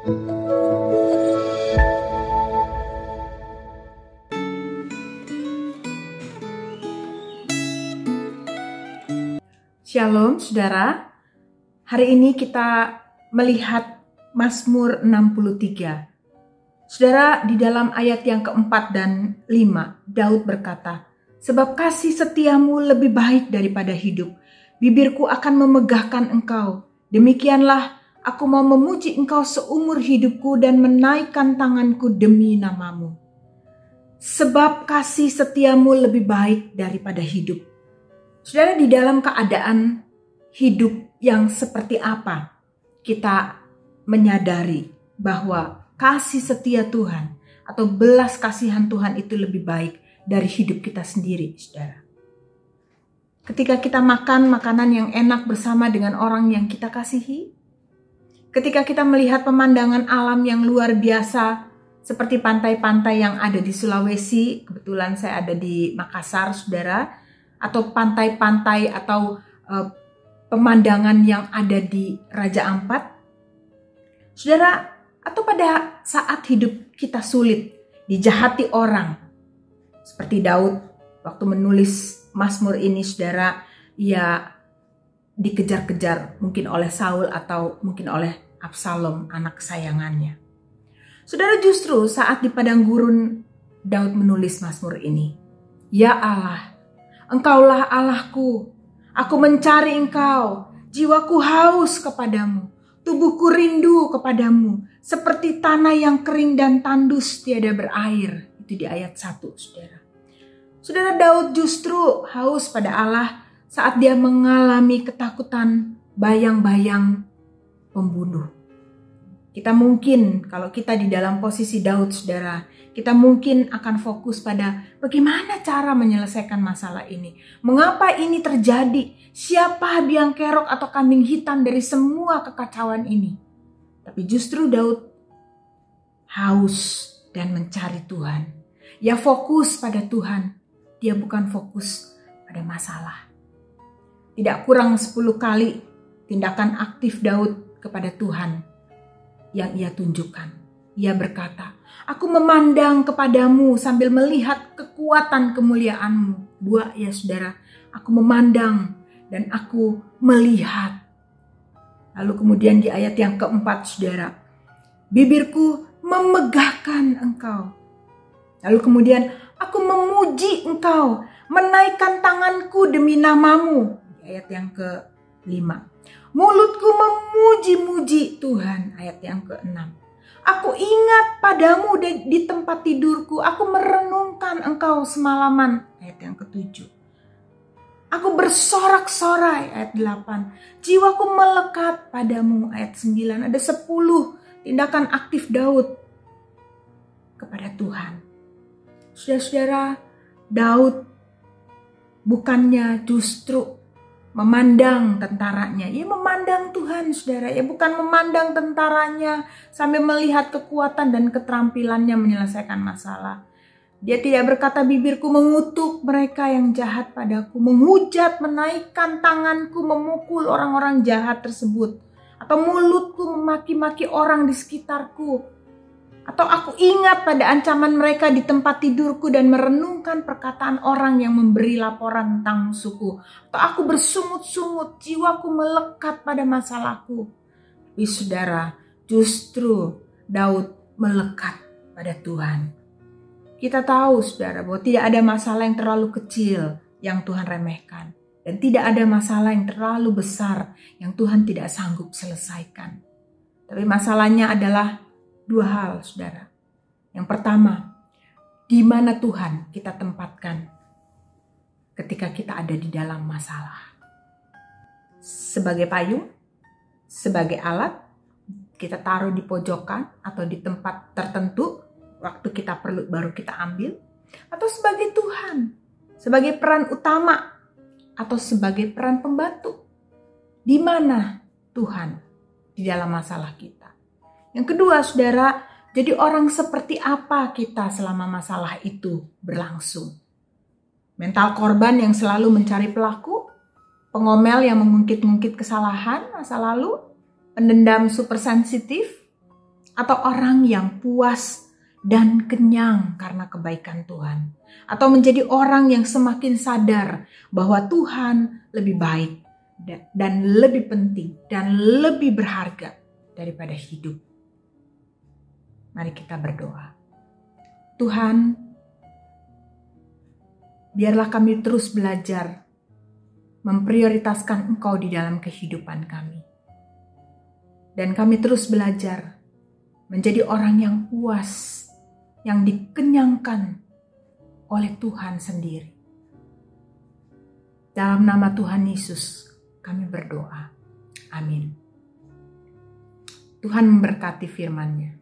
Shalom saudara, hari ini kita melihat Mazmur 63. Saudara, di dalam ayat yang keempat dan lima, Daud berkata, Sebab kasih setiamu lebih baik daripada hidup, bibirku akan memegahkan engkau. Demikianlah aku mau memuji engkau seumur hidupku dan menaikkan tanganku demi namamu. Sebab kasih setiamu lebih baik daripada hidup Saudara, di dalam keadaan hidup yang seperti apa, kita menyadari bahwa kasih setia Tuhan atau belas kasihan Tuhan itu lebih baik dari hidup kita sendiri, saudara. Ketika kita makan makanan yang enak bersama dengan orang yang kita kasihi, ketika kita melihat pemandangan alam yang luar biasa seperti pantai-pantai yang ada di Sulawesi, kebetulan saya ada di Makassar, saudara, atau pantai-pantai atau uh, pemandangan yang ada di Raja Ampat? Saudara, atau pada saat hidup kita sulit, dijahati orang, seperti Daud waktu menulis Mazmur ini, saudara, ia dikejar-kejar mungkin oleh Saul atau mungkin oleh Absalom, anak kesayangannya. Saudara justru saat di padang gurun Daud menulis Mazmur ini. Ya Allah, Engkaulah Allahku. Aku mencari Engkau. Jiwaku haus kepadamu. Tubuhku rindu kepadamu. Seperti tanah yang kering dan tandus tiada berair. Itu di ayat 1, saudara. Saudara Daud justru haus pada Allah saat dia mengalami ketakutan bayang-bayang pembunuh. Kita mungkin kalau kita di dalam posisi Daud, saudara, kita mungkin akan fokus pada bagaimana cara menyelesaikan masalah ini. Mengapa ini terjadi? Siapa biang kerok atau kambing hitam dari semua kekacauan ini? Tapi justru Daud haus dan mencari Tuhan. Ya fokus pada Tuhan. Dia bukan fokus pada masalah. Tidak kurang 10 kali tindakan aktif Daud kepada Tuhan yang ia tunjukkan. Ia berkata, Aku memandang kepadamu sambil melihat kekuatan kemuliaanmu. Dua ya saudara, aku memandang dan aku melihat. Lalu kemudian di ayat yang keempat saudara, bibirku memegahkan engkau. Lalu kemudian aku memuji engkau, menaikkan tanganku demi namamu. Ayat yang kelima. Mulutku memuji-muji Tuhan. Ayat yang keenam. Aku ingat padamu di, tempat tidurku. Aku merenungkan engkau semalaman. Ayat yang ketujuh. Aku bersorak-sorai ayat 8. Jiwaku melekat padamu ayat 9. Ada 10 tindakan aktif Daud kepada Tuhan. Saudara-saudara, Daud bukannya justru memandang tentaranya. Ya memandang Tuhan saudara, ya bukan memandang tentaranya sambil melihat kekuatan dan keterampilannya menyelesaikan masalah. Dia tidak berkata bibirku mengutuk mereka yang jahat padaku, menghujat, menaikkan tanganku, memukul orang-orang jahat tersebut. Atau mulutku memaki-maki orang di sekitarku atau aku ingat pada ancaman mereka di tempat tidurku dan merenungkan perkataan orang yang memberi laporan tentang musuhku. Atau aku bersungut-sungut, jiwaku melekat pada masalahku. Tapi saudara, justru Daud melekat pada Tuhan. Kita tahu saudara bahwa tidak ada masalah yang terlalu kecil yang Tuhan remehkan. Dan tidak ada masalah yang terlalu besar yang Tuhan tidak sanggup selesaikan. Tapi masalahnya adalah dua hal, saudara. Yang pertama, di mana Tuhan kita tempatkan ketika kita ada di dalam masalah. Sebagai payung, sebagai alat, kita taruh di pojokan atau di tempat tertentu, waktu kita perlu baru kita ambil, atau sebagai Tuhan, sebagai peran utama, atau sebagai peran pembantu. Di mana Tuhan di dalam masalah kita? Yang kedua, saudara, jadi orang seperti apa kita selama masalah itu berlangsung? Mental korban yang selalu mencari pelaku, pengomel yang mengungkit-ungkit kesalahan masa lalu, pendendam super sensitif, atau orang yang puas dan kenyang karena kebaikan Tuhan, atau menjadi orang yang semakin sadar bahwa Tuhan lebih baik dan lebih penting dan lebih berharga daripada hidup. Mari kita berdoa. Tuhan, biarlah kami terus belajar memprioritaskan Engkau di dalam kehidupan kami. Dan kami terus belajar menjadi orang yang puas, yang dikenyangkan oleh Tuhan sendiri. Dalam nama Tuhan Yesus, kami berdoa. Amin. Tuhan memberkati firman-Nya.